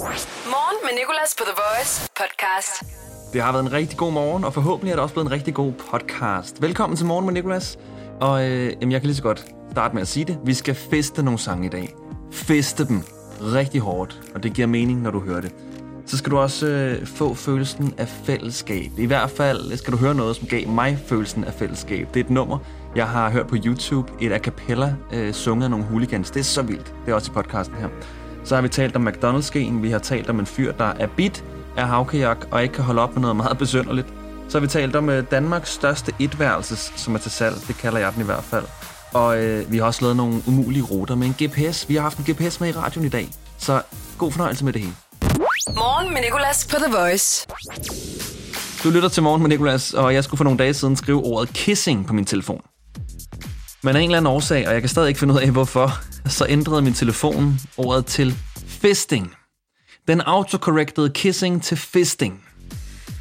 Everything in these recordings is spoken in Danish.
Morgen med Nicolas på The Voice podcast. Det har været en rigtig god morgen, og forhåbentlig er det også blevet en rigtig god podcast. Velkommen til Morgen med Nicolas. Og øh, jamen, jeg kan lige så godt starte med at sige det. Vi skal feste nogle sange i dag. Feste dem rigtig hårdt, og det giver mening, når du hører det. Så skal du også øh, få følelsen af fællesskab. I hvert fald skal du høre noget, som gav mig følelsen af fællesskab. Det er et nummer, jeg har hørt på YouTube. Et a cappella øh, sunget af nogle hooligans. Det er så vildt. Det er også i podcasten her. Så har vi talt om McDonald's-skeen. Vi har talt om en fyr, der er bit af havkajak og ikke kan holde op med noget meget besynderligt. Så har vi talt om øh, Danmarks største etværelses, som er til salg. Det kalder jeg den i hvert fald. Og øh, vi har også lavet nogle umulige ruter med en GPS. Vi har haft en GPS med i radioen i dag. Så god fornøjelse med det hele. Morgen med Nicolas på The Voice. Du lytter til Morgen med Nicolas, og jeg skulle for nogle dage siden skrive ordet kissing på min telefon. Men af en eller anden årsag, og jeg kan stadig ikke finde ud af hvorfor, så ændrede min telefon ordet til fisting. Den autocorrected kissing til fisting.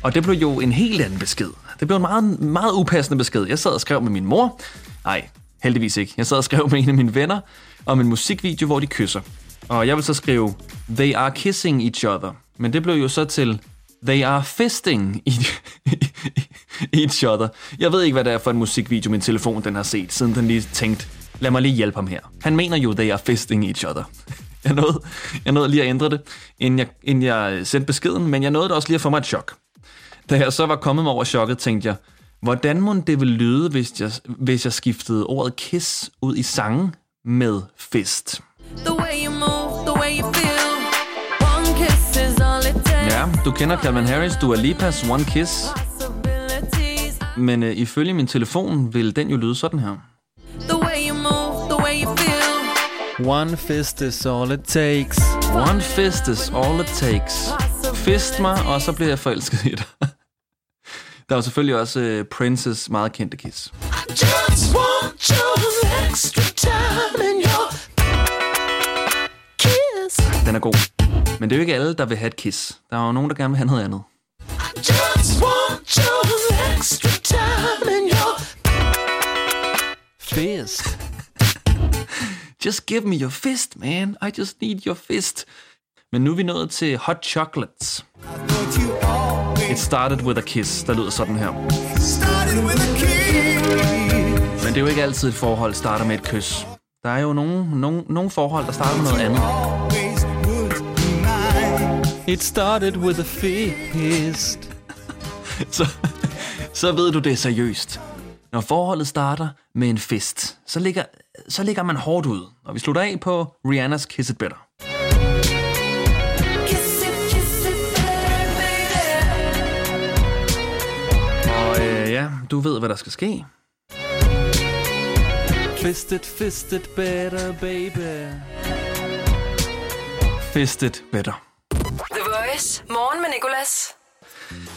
Og det blev jo en helt anden besked. Det blev en meget, meget upassende besked. Jeg sad og skrev med min mor. Nej, heldigvis ikke. Jeg sad og skrev med en af mine venner om en musikvideo, hvor de kysser. Og jeg vil så skrive, they are kissing each other. Men det blev jo så til, they are fisting each other. Jeg ved ikke, hvad det er for en musikvideo, min telefon den har set, siden den lige tænkte, lad mig lige hjælpe ham her. Han mener jo, they are fisting each other. Jeg nåede, jeg nåede lige at ændre det, inden jeg, inden jeg sendte beskeden, men jeg nåede det også lige at få mig et chok. Da jeg så var kommet mig over chokket, tænkte jeg, hvordan må det vil lyde, hvis jeg, hvis jeg skiftede ordet kiss ud i sangen med fist? The way you move, the way you feel. One kiss is all it takes. Ja, du kender Calvin Harris, Dua Lipas One Kiss. Men øh, ifølge min telefon vil den jo lyde sådan her. The way you move, the way you feel. One fist is all it takes. One fist is all it takes. Fist mig, og så bliver jeg forelsket i dig. Der er jo selvfølgelig også uh, Princes meget kendte kiss. Just want your extra time in your kiss. Den er god. Men det er jo ikke alle, der vil have et kiss. Der er jo nogen, der gerne vil have noget andet. Just want your just give me your fist, man. I just need your fist. Men nu er vi nået til Hot Chocolates. It started with a kiss, der lyder sådan her. Men det er jo ikke altid et forhold starter med et kys. Der er jo nogle, nogle, nogle forhold, der starter med noget andet. It started with a fist. så, så ved du det er seriøst. Når forholdet starter med en fist, så ligger, så ligger man hårdt ud. Og vi slutter af på Rihannas Kiss It Better. kiss it, kiss it, baby. Og øh, ja, du ved, hvad der skal ske. Fist it, fist it better, baby. Fist it better. The Voice. Morgen med Nicolas.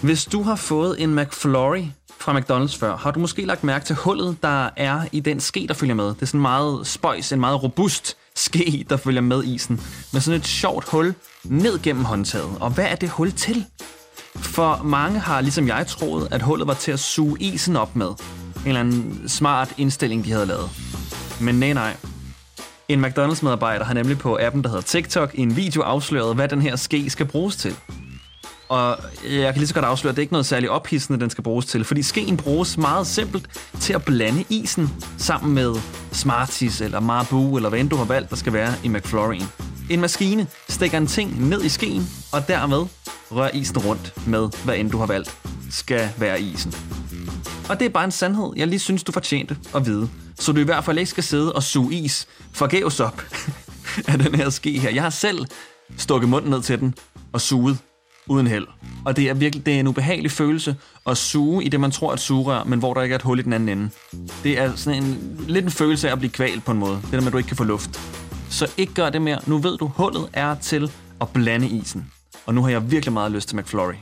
Hvis du har fået en McFlurry fra McDonald's før, har du måske lagt mærke til hullet, der er i den ske, der følger med. Det er sådan meget spøjs, en meget robust ske, der følger med isen. Med sådan et sjovt hul ned gennem håndtaget. Og hvad er det hul til? For mange har, ligesom jeg, troet, at hullet var til at suge isen op med. En eller anden smart indstilling, de havde lavet. Men nej, nej. En McDonald's-medarbejder har nemlig på appen, der hedder TikTok, i en video afsløret, hvad den her ske skal bruges til. Og jeg kan lige så godt afsløre, at det er ikke noget særligt ophidsende, den skal bruges til. Fordi skeen bruges meget simpelt til at blande isen sammen med Smarties eller Marabou, eller hvad end du har valgt, der skal være i McFlurry'en. En maskine stikker en ting ned i skeen, og dermed rører isen rundt med, hvad end du har valgt skal være i isen. Og det er bare en sandhed, jeg lige synes, du fortjente at vide. Så du i hvert fald ikke skal sidde og suge is forgæves op af den her ske her. Jeg har selv stukket munden ned til den og suget uden held. Og det er virkelig det er en ubehagelig følelse at suge i det, man tror er et sugerør, men hvor der ikke er et hul i den anden ende. Det er sådan en, lidt en følelse af at blive kvalt på en måde. Det der med, at du ikke kan få luft. Så ikke gør det mere. Nu ved du, hullet er til at blande isen. Og nu har jeg virkelig meget lyst til McFlurry.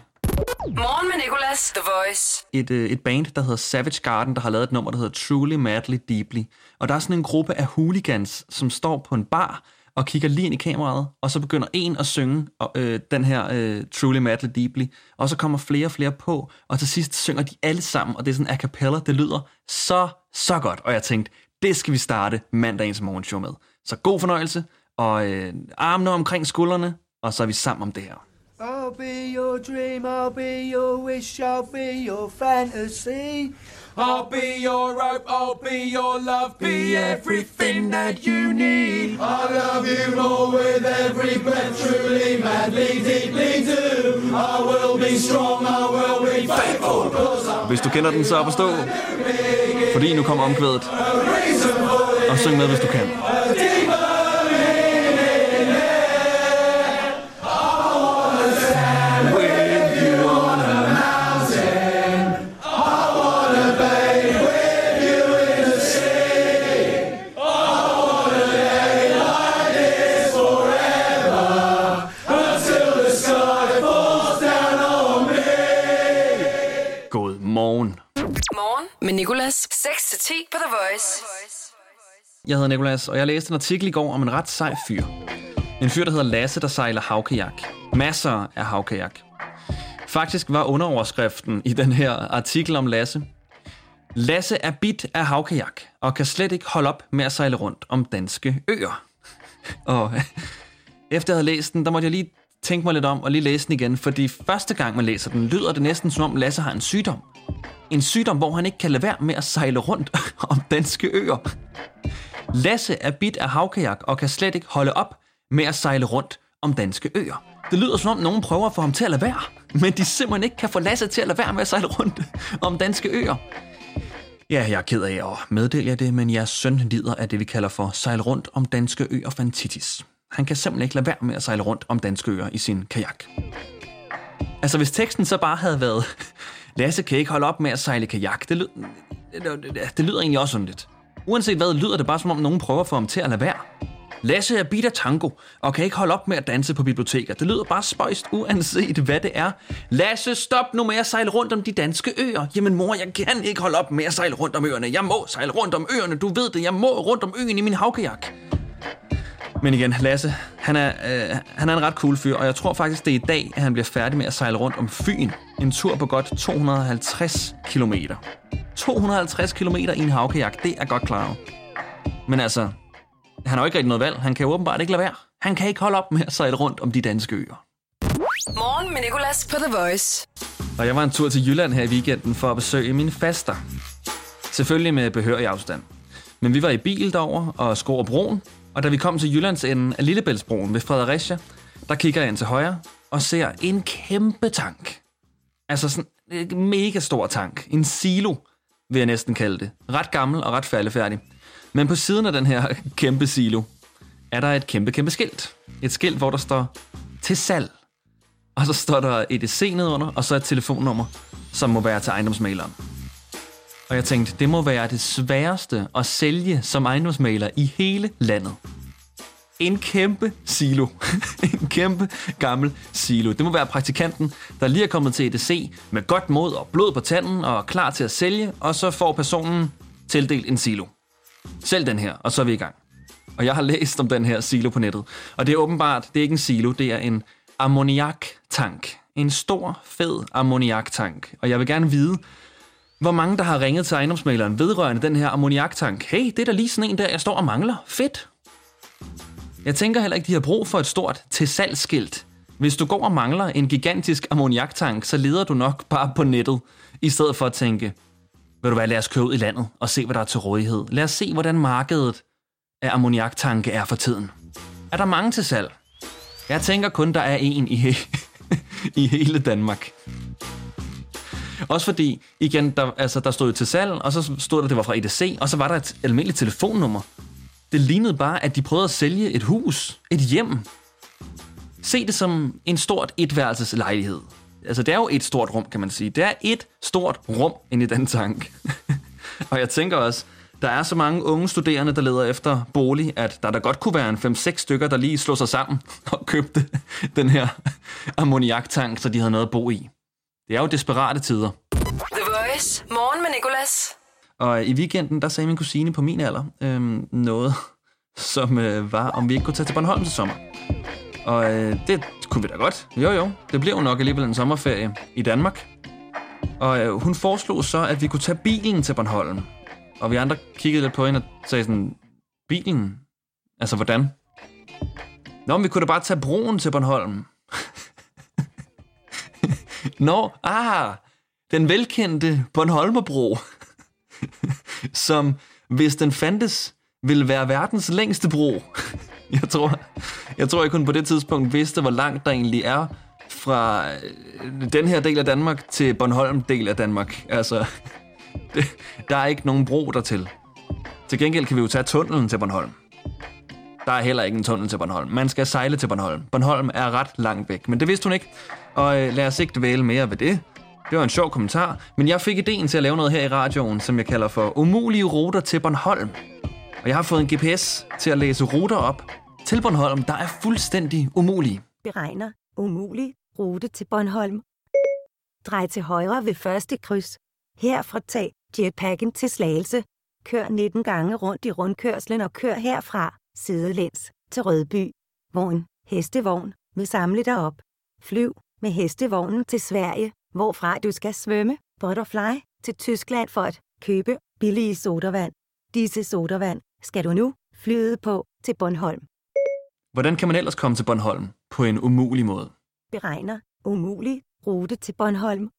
Morgen med Nicolas. The Voice. et, øh, et band, der hedder Savage Garden, der har lavet et nummer, der hedder Truly Madly Deeply. Og der er sådan en gruppe af hooligans, som står på en bar og kigger lige ind i kameraet, og så begynder en at synge øh, den her øh, Truly Madly Deeply, og så kommer flere og flere på, og til sidst synger de alle sammen, og det er sådan a cappella, det lyder så, så godt. Og jeg tænkte, det skal vi starte mandagens morgenshow med. Så god fornøjelse, og øh, armene omkring skuldrene, og så er vi sammen om det her. I'll be your dream, I'll be your wish, I'll be your fantasy. I'll be your rope, I'll be your love, be everything that you need. I love you more with every breath, truly, madly, deeply do. I will be strong, I will be faithful, cause I'm Hvis du kender den, så op og stå. Fordi nu kommer omkvædet. Og syng med, hvis du kan. Morgen. Med Nicolas. 6-10 på The Voice. Jeg hedder Nikolas, og jeg læste en artikel i går om en ret sej fyr. En fyr, der hedder Lasse, der sejler havkajak. Masser af havkajak. Faktisk var underoverskriften i den her artikel om Lasse. Lasse er bit af havkajak, og kan slet ikke holde op med at sejle rundt om danske øer. Og efter jeg havde læst den, der måtte jeg lige tænke mig lidt om og lige læse den igen, fordi første gang man læser den, lyder det næsten som om Lasse har en sygdom. En sygdom, hvor han ikke kan lade være med at sejle rundt om danske øer. Lasse er bit af havkajak og kan slet ikke holde op med at sejle rundt om danske øer. Det lyder som om nogen prøver at få ham til at lade være, men de simpelthen ikke kan få Lasse til at lade være med at sejle rundt om danske øer. Ja, jeg er ked af at meddele jer det, men jeres søn lider af det, vi kalder for sejle rundt om danske øer fantitis. Han kan simpelthen ikke lade være med at sejle rundt om danske øer i sin kajak. Altså, hvis teksten så bare havde været, Lasse kan ikke holde op med at sejle kajak, det, lyd, det, det, det lyder egentlig også sådan lidt. Uanset hvad, lyder det bare som om nogen prøver at få ham til at lade være. Lasse er bit af tango, og kan ikke holde op med at danse på biblioteker. Det lyder bare spøjst, uanset hvad det er. Lasse, stop nu med at sejle rundt om de danske øer. Jamen mor, jeg kan ikke holde op med at sejle rundt om øerne. Jeg må sejle rundt om øerne, du ved det. Jeg må rundt om øen i min havkajak. Men igen, Lasse, han er, øh, han er en ret cool fyr, og jeg tror faktisk, det er i dag, at han bliver færdig med at sejle rundt om Fyn. En tur på godt 250 km. 250 km i en havkajak, det er godt klart. Men altså, han har jo ikke rigtig noget valg. Han kan jo åbenbart ikke lade være. Han kan ikke holde op med at sejle rundt om de danske øer. Morgen med Nicolas på The Voice. Og jeg var en tur til Jylland her i weekenden for at besøge mine faster. Selvfølgelig med behørig afstand. Men vi var i bil derover og skår broen, og da vi kom til Jyllands ende af Lillebæltsbroen ved Fredericia, der kigger jeg ind til højre og ser en kæmpe tank. Altså sådan en mega stor tank. En silo, vil jeg næsten kalde det. Ret gammel og ret faldefærdig. Men på siden af den her kæmpe silo, er der et kæmpe, kæmpe skilt. Et skilt, hvor der står til salg. Og så står der EDC nedenunder, og så et telefonnummer, som må være til ejendomsmaleren. Og jeg tænkte, det må være det sværeste at sælge som ejendomsmaler i hele landet. En kæmpe silo. en kæmpe gammel silo. Det må være praktikanten, der lige er kommet til EDC med godt mod og blod på tanden og er klar til at sælge, og så får personen tildelt en silo. Selv den her, og så er vi i gang. Og jeg har læst om den her silo på nettet. Og det er åbenbart, det er ikke en silo, det er en ammoniaktank. En stor, fed ammoniaktank. Og jeg vil gerne vide, hvor mange der har ringet til ejendomsmaleren vedrørende den her ammoniaktank. Hey, det er da lige sådan en der, jeg står og mangler. Fedt. Jeg tænker heller ikke, de har brug for et stort til salgsskilt. Hvis du går og mangler en gigantisk ammoniaktank, så leder du nok bare på nettet, i stedet for at tænke, vil du hvad, lad os køre ud i landet og se, hvad der er til rådighed. Lad os se, hvordan markedet af ammoniaktanke er for tiden. Er der mange til salg? Jeg tænker kun, der er en i, he- i hele Danmark. Også fordi, igen, der, altså, der stod jo til salg, og så stod der, det var fra EDC, og så var der et almindeligt telefonnummer. Det lignede bare, at de prøvede at sælge et hus, et hjem. Se det som en stort etværelses lejlighed. Altså, det er jo et stort rum, kan man sige. Det er et stort rum inde i den tank. og jeg tænker også, der er så mange unge studerende, der leder efter bolig, at der da godt kunne være en 5-6 stykker, der lige slog sig sammen og købte den her ammoniaktank, så de havde noget at bo i. Det er jo desperate tider. The Voice. Morgen med Nicolas. Og i weekenden, der sagde min kusine på min alder øhm, noget, som øh, var, om vi ikke kunne tage til Bornholm til sommer. Og øh, det kunne vi da godt. Jo jo, det blev jo nok alligevel en sommerferie i Danmark. Og øh, hun foreslog så, at vi kunne tage bilen til Bornholm. Og vi andre kiggede lidt på hende og sagde sådan, bilen? Altså hvordan? Nå, men vi kunne da bare tage broen til Bornholm. Nå, ah, den velkendte Bornholmerbro, som hvis den fandtes, ville være verdens længste bro. Jeg tror, jeg tror, jeg kun på det tidspunkt vidste, hvor langt der egentlig er fra øh, den her del af Danmark til Bornholm del af Danmark. Altså, det, der er ikke nogen bro dertil. Til gengæld kan vi jo tage tunnelen til Bornholm. Der er heller ikke en tunnel til Bornholm. Man skal sejle til Bornholm. Bornholm er ret langt væk, men det vidste hun ikke. Og øh, lad os ikke dvæle mere ved det. Det var en sjov kommentar, men jeg fik ideen til at lave noget her i radioen, som jeg kalder for umulige ruter til Bornholm. Og jeg har fået en GPS til at læse ruter op til Bornholm, der er fuldstændig umulige. beregner umulig rute til Bornholm. Drej til højre ved første kryds. Herfra tag jetpacken til Slagelse. Kør 19 gange rundt i rundkørslen og kør herfra, sidelæns, til Rødby. Vogn, hestevogn, vil samle dig op. Flyv med hestevognen til Sverige, hvorfra du skal svømme, butterfly, til Tyskland for at købe billige sodavand. Disse sodavand skal du nu flyde på til Bornholm. Hvordan kan man ellers komme til Bornholm på en umulig måde? beregner umulig rute til Bornholm.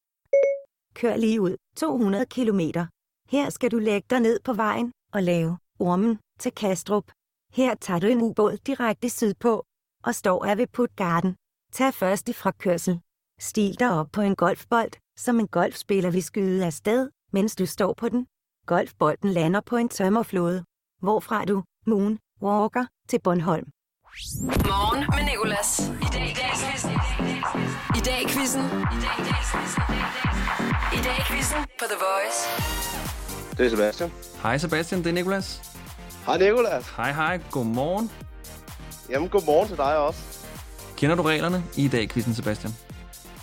Kør lige ud 200 km. Her skal du lægge dig ned på vejen og lave ormen til Kastrup. Her tager du en ubåd direkte sydpå og står af ved Puttgarden. Tag først i kørsel. Stil dig op på en golfbold, som en golfspiller vil skyde afsted, mens du står på den. Golfbolden lander på en tømmerflåde, hvorfra du moon walker til Bornholm. Morgen med Nicolas. I dag i quizzen. I dag i quizzen. I dag quizzen på The Voice. Det er Sebastian. Hej Sebastian, det er Nikolas. Hej Nikolas. Hej hej, godmorgen. Jamen, godmorgen til dig også. Kender du reglerne i dag, quizzen Sebastian?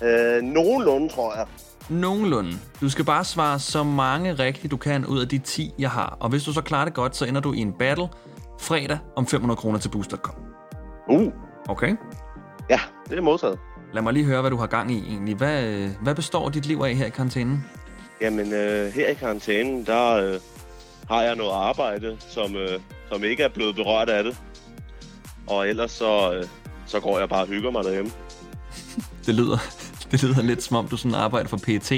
Øh, nogenlunde, tror jeg. Nogenlunde. Du skal bare svare så mange rigtigt du kan ud af de 10, jeg har. Og hvis du så klarer det godt, så ender du i en battle fredag om 500 kroner til boost.com. Uh, Okay? ja, det er modtaget. Lad mig lige høre, hvad du har gang i egentlig. Hvad, øh, hvad består dit liv af her i karantænen? Jamen, øh, her i karantænen, der øh, har jeg noget arbejde, som, øh, som ikke er blevet berørt af det. Og ellers så, øh, så går jeg bare og hygger mig derhjemme. Det lyder, det lyder lidt som om, du sådan arbejder for PET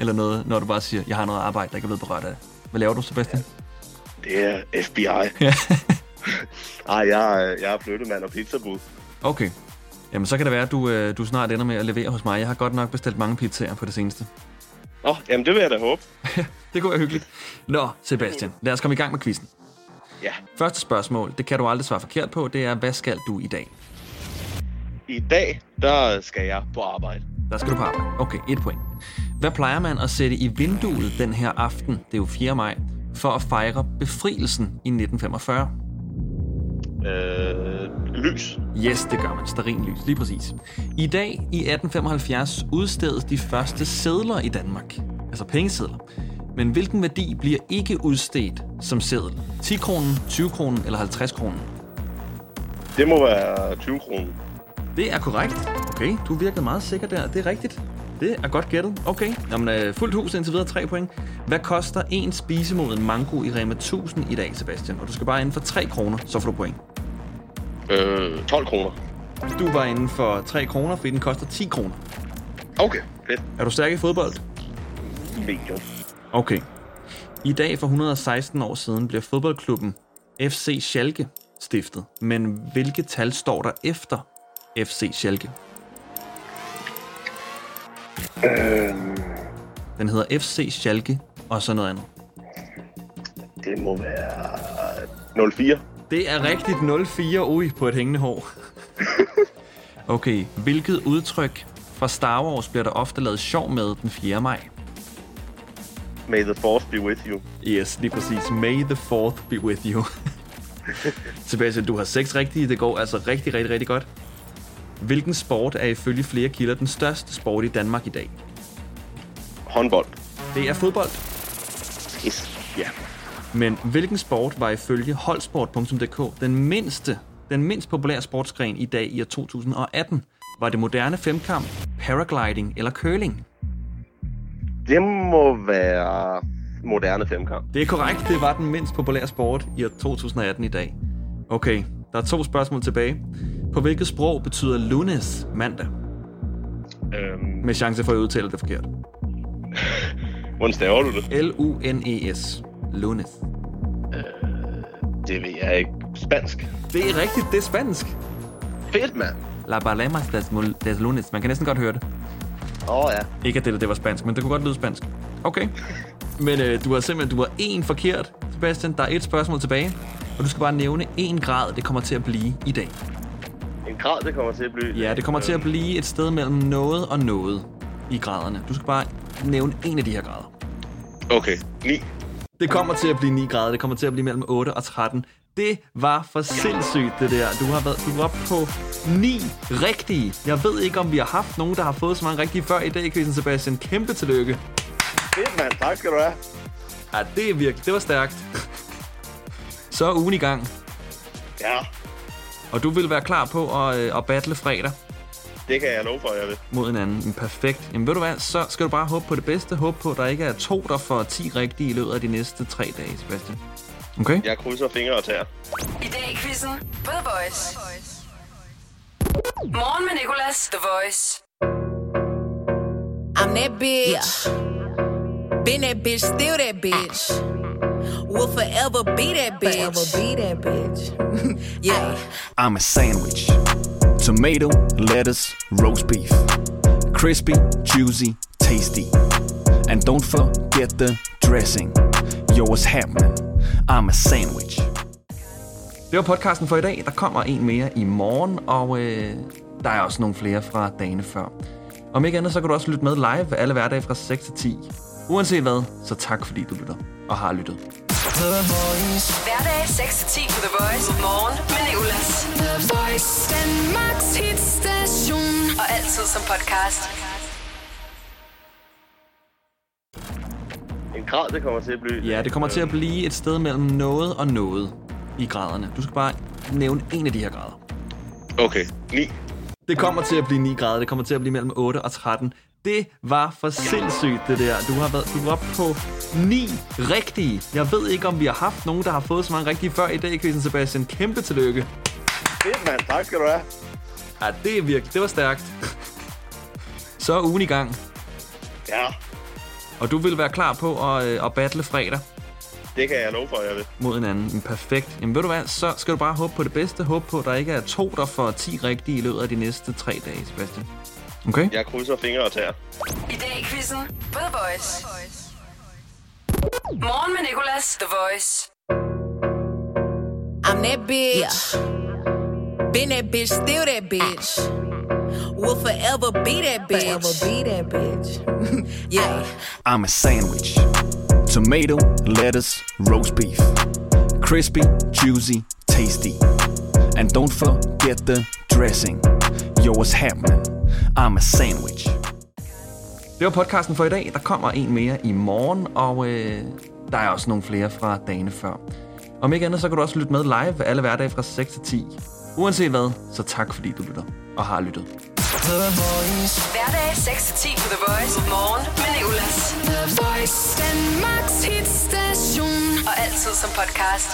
eller noget, når du bare siger, jeg har noget arbejde, der ikke er blevet berørt af det. Hvad laver du, Sebastian? Det er FBI. Ja. Ej, jeg, er- jeg er flyttemand og pizzabud. Okay. Jamen, så kan det være, at du, øh, du snart ender med at levere hos mig. Jeg har godt nok bestilt mange pizzaer på det seneste. Nå, jamen det vil jeg da håbe. Det kunne være hyggeligt. Nå, Sebastian, lad os komme i gang med quizzen. Ja, Første spørgsmål, det kan du aldrig svare forkert på, det er, hvad skal du i dag? i dag, der skal jeg på arbejde. Der skal du på arbejde. Okay, et point. Hvad plejer man at sætte i vinduet den her aften, det er jo 4. maj, for at fejre befrielsen i 1945? Øh, lys. Yes, det gør man. Stearinlys, lige præcis. I dag, i 1875, udstedes de første sedler i Danmark. Altså pengesedler. Men hvilken værdi bliver ikke udstedt som seddel? 10 kronen, 20 kronen eller 50 kronen? Det må være 20 kroner. Det er korrekt. Okay, du virkede meget sikker der. Det er rigtigt. Det er godt gættet. Okay, Jamen, øh, fuldt hus indtil videre 3 point. Hvad koster en spisemoden mango i Rema 1000 i dag, Sebastian? Og du skal bare inden for 3 kroner, så får du point. Øh, 12 kroner. Du var inden for 3 kroner, fordi den koster 10 kroner. Okay, fedt. Er du stærk i fodbold? Medium. Okay. I dag for 116 år siden bliver fodboldklubben FC Schalke stiftet. Men hvilke tal står der efter FC Schalke? Den hedder FC Schalke og så noget andet. Det må være 04. Det er rigtigt 0-4 ui på et hængende hår. Okay, hvilket udtryk fra Star Wars bliver der ofte lavet sjov med den 4. maj? May the force be with you. Yes, lige præcis. May the 4th be with you. Sebastian, du har seks rigtige. Det går altså rigtig, rigtig, rigtig godt. Hvilken sport er ifølge flere kilder den største sport i Danmark i dag? Håndbold. Det er fodbold. Yes. Ja. Men hvilken sport var ifølge holdsport.dk den mindste, den mindst populære sportsgren i dag i år 2018? Var det moderne femkamp, paragliding eller curling? Det må være moderne femkamp. Det er korrekt, det var den mindst populære sport i år 2018 i dag. Okay, der er to spørgsmål tilbage. På hvilket sprog betyder lunes mandag? Øhm, Med chance for at udtale det forkert. hvordan staver du det? L-U-N-E-S. Lunes. Det ved jeg ikke. Spansk. Det er rigtigt, det er spansk. Fedt, mand. La Balemas des, des lunes. Man kan næsten godt høre det. Åh, oh, ja. Ikke at det, det var spansk, men det kunne godt lyde spansk. Okay. Men øh, du har simpelthen du har én forkert, Sebastian. Der er et spørgsmål tilbage. Og du skal bare nævne en grad, det kommer til at blive i dag. En grad, det kommer til at blive. Ja, det kommer til at blive et sted mellem noget og noget i graderne. Du skal bare nævne en af de her grader. Okay, 9. Det kommer til at blive 9 grader. Det kommer til at blive mellem 8 og 13. Det var for sindssygt, det der. Du har været, du var på 9 rigtige. Jeg ved ikke, om vi har haft nogen, der har fået så mange rigtige før i dag, Quizzen Sebastian. Kæmpe tillykke. Fedt, mand. Tak skal du have. Ja, det er virkelig. Det var stærkt. Så er ugen i gang. Ja, Og du vil være klar på at, øh, at battle fredag det kan jeg love for, jeg vil. mod hinanden. Men perfekt. Jamen ved du hvad, så skal du bare håbe på det bedste. Håbe på, at der ikke er to, der får 10 rigtige i løbet af de næste tre dage, Sebastian. Okay? Jeg krydser fingre og tæer. I dag i quizzen på The Voice. Morgen med Nicolas, The Voice. I'm that bitch. Been that bitch, still that bitch. Will forever be that bitch. Forever be that bitch. yeah. I'm a sandwich. Tomato, lettuce, roast beef. Crispy, juicy, tasty. And don't forget the dressing. Yo, what's happening? I'm a sandwich. Det var podcasten for i dag. Der kommer en mere i morgen, og øh, der er også nogle flere fra dagene før. Om ikke andet, så kan du også lytte med live alle hverdage fra 6 til 10. Uanset hvad, så tak fordi du lytter og har lyttet. Hverdag 6-10 på The Voice. Morgen med Nicolas. Altid som podcast. En grad, det kommer til at blive. Ja, det kommer til at blive et sted mellem noget og noget i graderne. Du skal bare nævne en af de her grader. Okay, 9. Det kommer til at blive 9 grader. Det kommer til at blive mellem 8 og 13. Det var for sindssygt, det der. Du har været, du var på 9 rigtige. Jeg ved ikke, om vi har haft nogen, der har fået så mange rigtige før i dag, Quizzen Sebastian. Kæmpe tillykke. Fedt, mand. Tak skal du have. Ja, det er virkelig. Det var stærkt. Så er ugen i gang. Ja, Og du vil være klar på at, øh, at battle fredag det kan jeg love for, jeg vil. mod hinanden. Men perfekt. Jamen ved du hvad, så skal du bare håbe på det bedste. Håbe på, at der ikke er to, der får 10 rigtige i løbet af de næste tre dage, Sebastian. Okay? Jeg krydser fingre og tæer. I dag i quizzen The Voice. Morgen med Nicolas, The Voice. I'm that bitch. Been that bitch, still that bitch. Will forever be that bitch. Forever be that bitch. yeah. I'm a sandwich. Tomato, lettuce, roast beef. Crispy, juicy, tasty. And don't forget the dressing. Yo, what's happening? I'm a sandwich. Det var podcasten for i dag. Der kommer en mere i morgen, og øh, der er også nogle flere fra dagene før. Om ikke andet, så kan du også lytte med live alle hverdage fra 6 til 10. Uanset hvad, så tak fordi du lytter og har lyttet. Hverdag 6-10 på The Voice. Morgen med Nicolas. The Voice. Danmarks hitstation. Og altid som podcast.